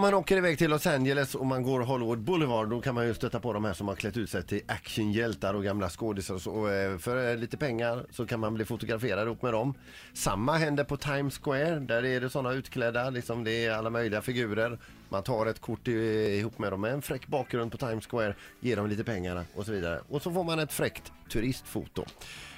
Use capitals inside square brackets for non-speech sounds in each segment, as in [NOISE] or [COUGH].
om man åker iväg till Los Angeles och man går Hollywood Boulevard då kan man ju stöta på de här som har klätt ut sig till actionhjältar och gamla skådisar och så. Och, eh, för eh, lite pengar så kan man bli fotograferad ihop med dem. Samma händer på Times Square. Där är det sådana utklädda, liksom det är alla möjliga figurer. Man tar ett kort i, ihop med dem med en fräck bakgrund på Times Square, ger dem lite pengar och så vidare. Och så får man ett fräckt turistfoto.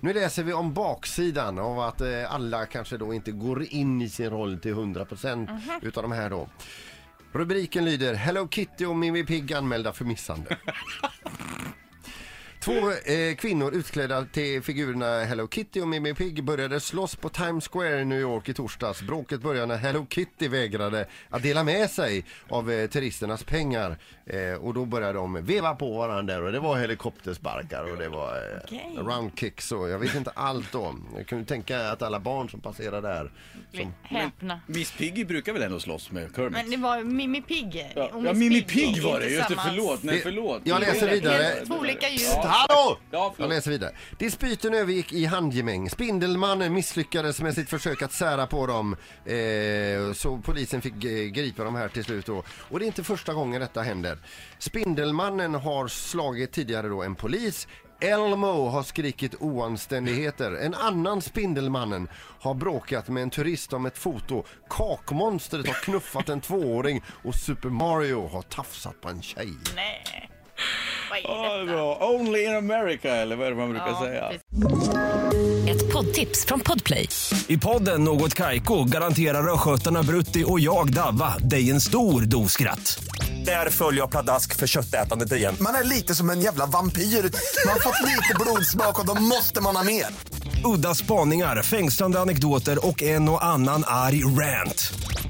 Nu läser vi om baksidan av att eh, alla kanske då inte går in i sin roll till 100% utav de här då. Rubriken lyder Hello Kitty och Mimmi Pigg anmälda för misshandel. [LAUGHS] Två eh, kvinnor utklädda till figurerna Hello Kitty och Mimmi Pigg började slåss på Times Square i New York i torsdags. Bråket började när Hello Kitty vägrade att dela med sig av eh, turisternas pengar. Eh, och då började de veva på varandra och det var helikoptersparkar och det var eh, Okej. roundkicks och jag vet inte allt då. Jag kunde tänka att alla barn som passerar där som, Häpna. Miss Piggy brukar väl ändå slåss med Kermit? Men det var Mimmi Pigg. ja, och ja, Miss Mimmi Pigg var det, just det, förlåt, nej Det- förlåt. jag läser vidare. helt- Två olika ljud. Hallå! Ja, förlåt. Jag läser vidare. Dispyten övergick i handgemäng. Spindelmannen misslyckades med sitt försök att sära på dem. Eh, så polisen fick eh, gripa dem här till slut då. Och det är inte första gången detta händer. Spindelmannen har slagit tidigare då en polis. Elmo har skrikit oanständigheter. En annan Spindelmannen har bråkat med en turist om ett foto. Kakmonstret har knuffat en tvååring och Super Mario har tafsat på en tjej. Nej. Vad är detta? bra. Only in America, eller vad är det man brukar Ja, säga? Ett poddtips från Podplay. I podden Något Kaiko garanterar östgötarna Brutti och jag, Davva, dig en stor dos skratt. Där följer jag pladask för köttätandet igen. Man är lite som en jävla vampyr. Man har fått lite blodsmak och då måste man ha mer. Udda spaningar, fängslande anekdoter och en och annan arg rant.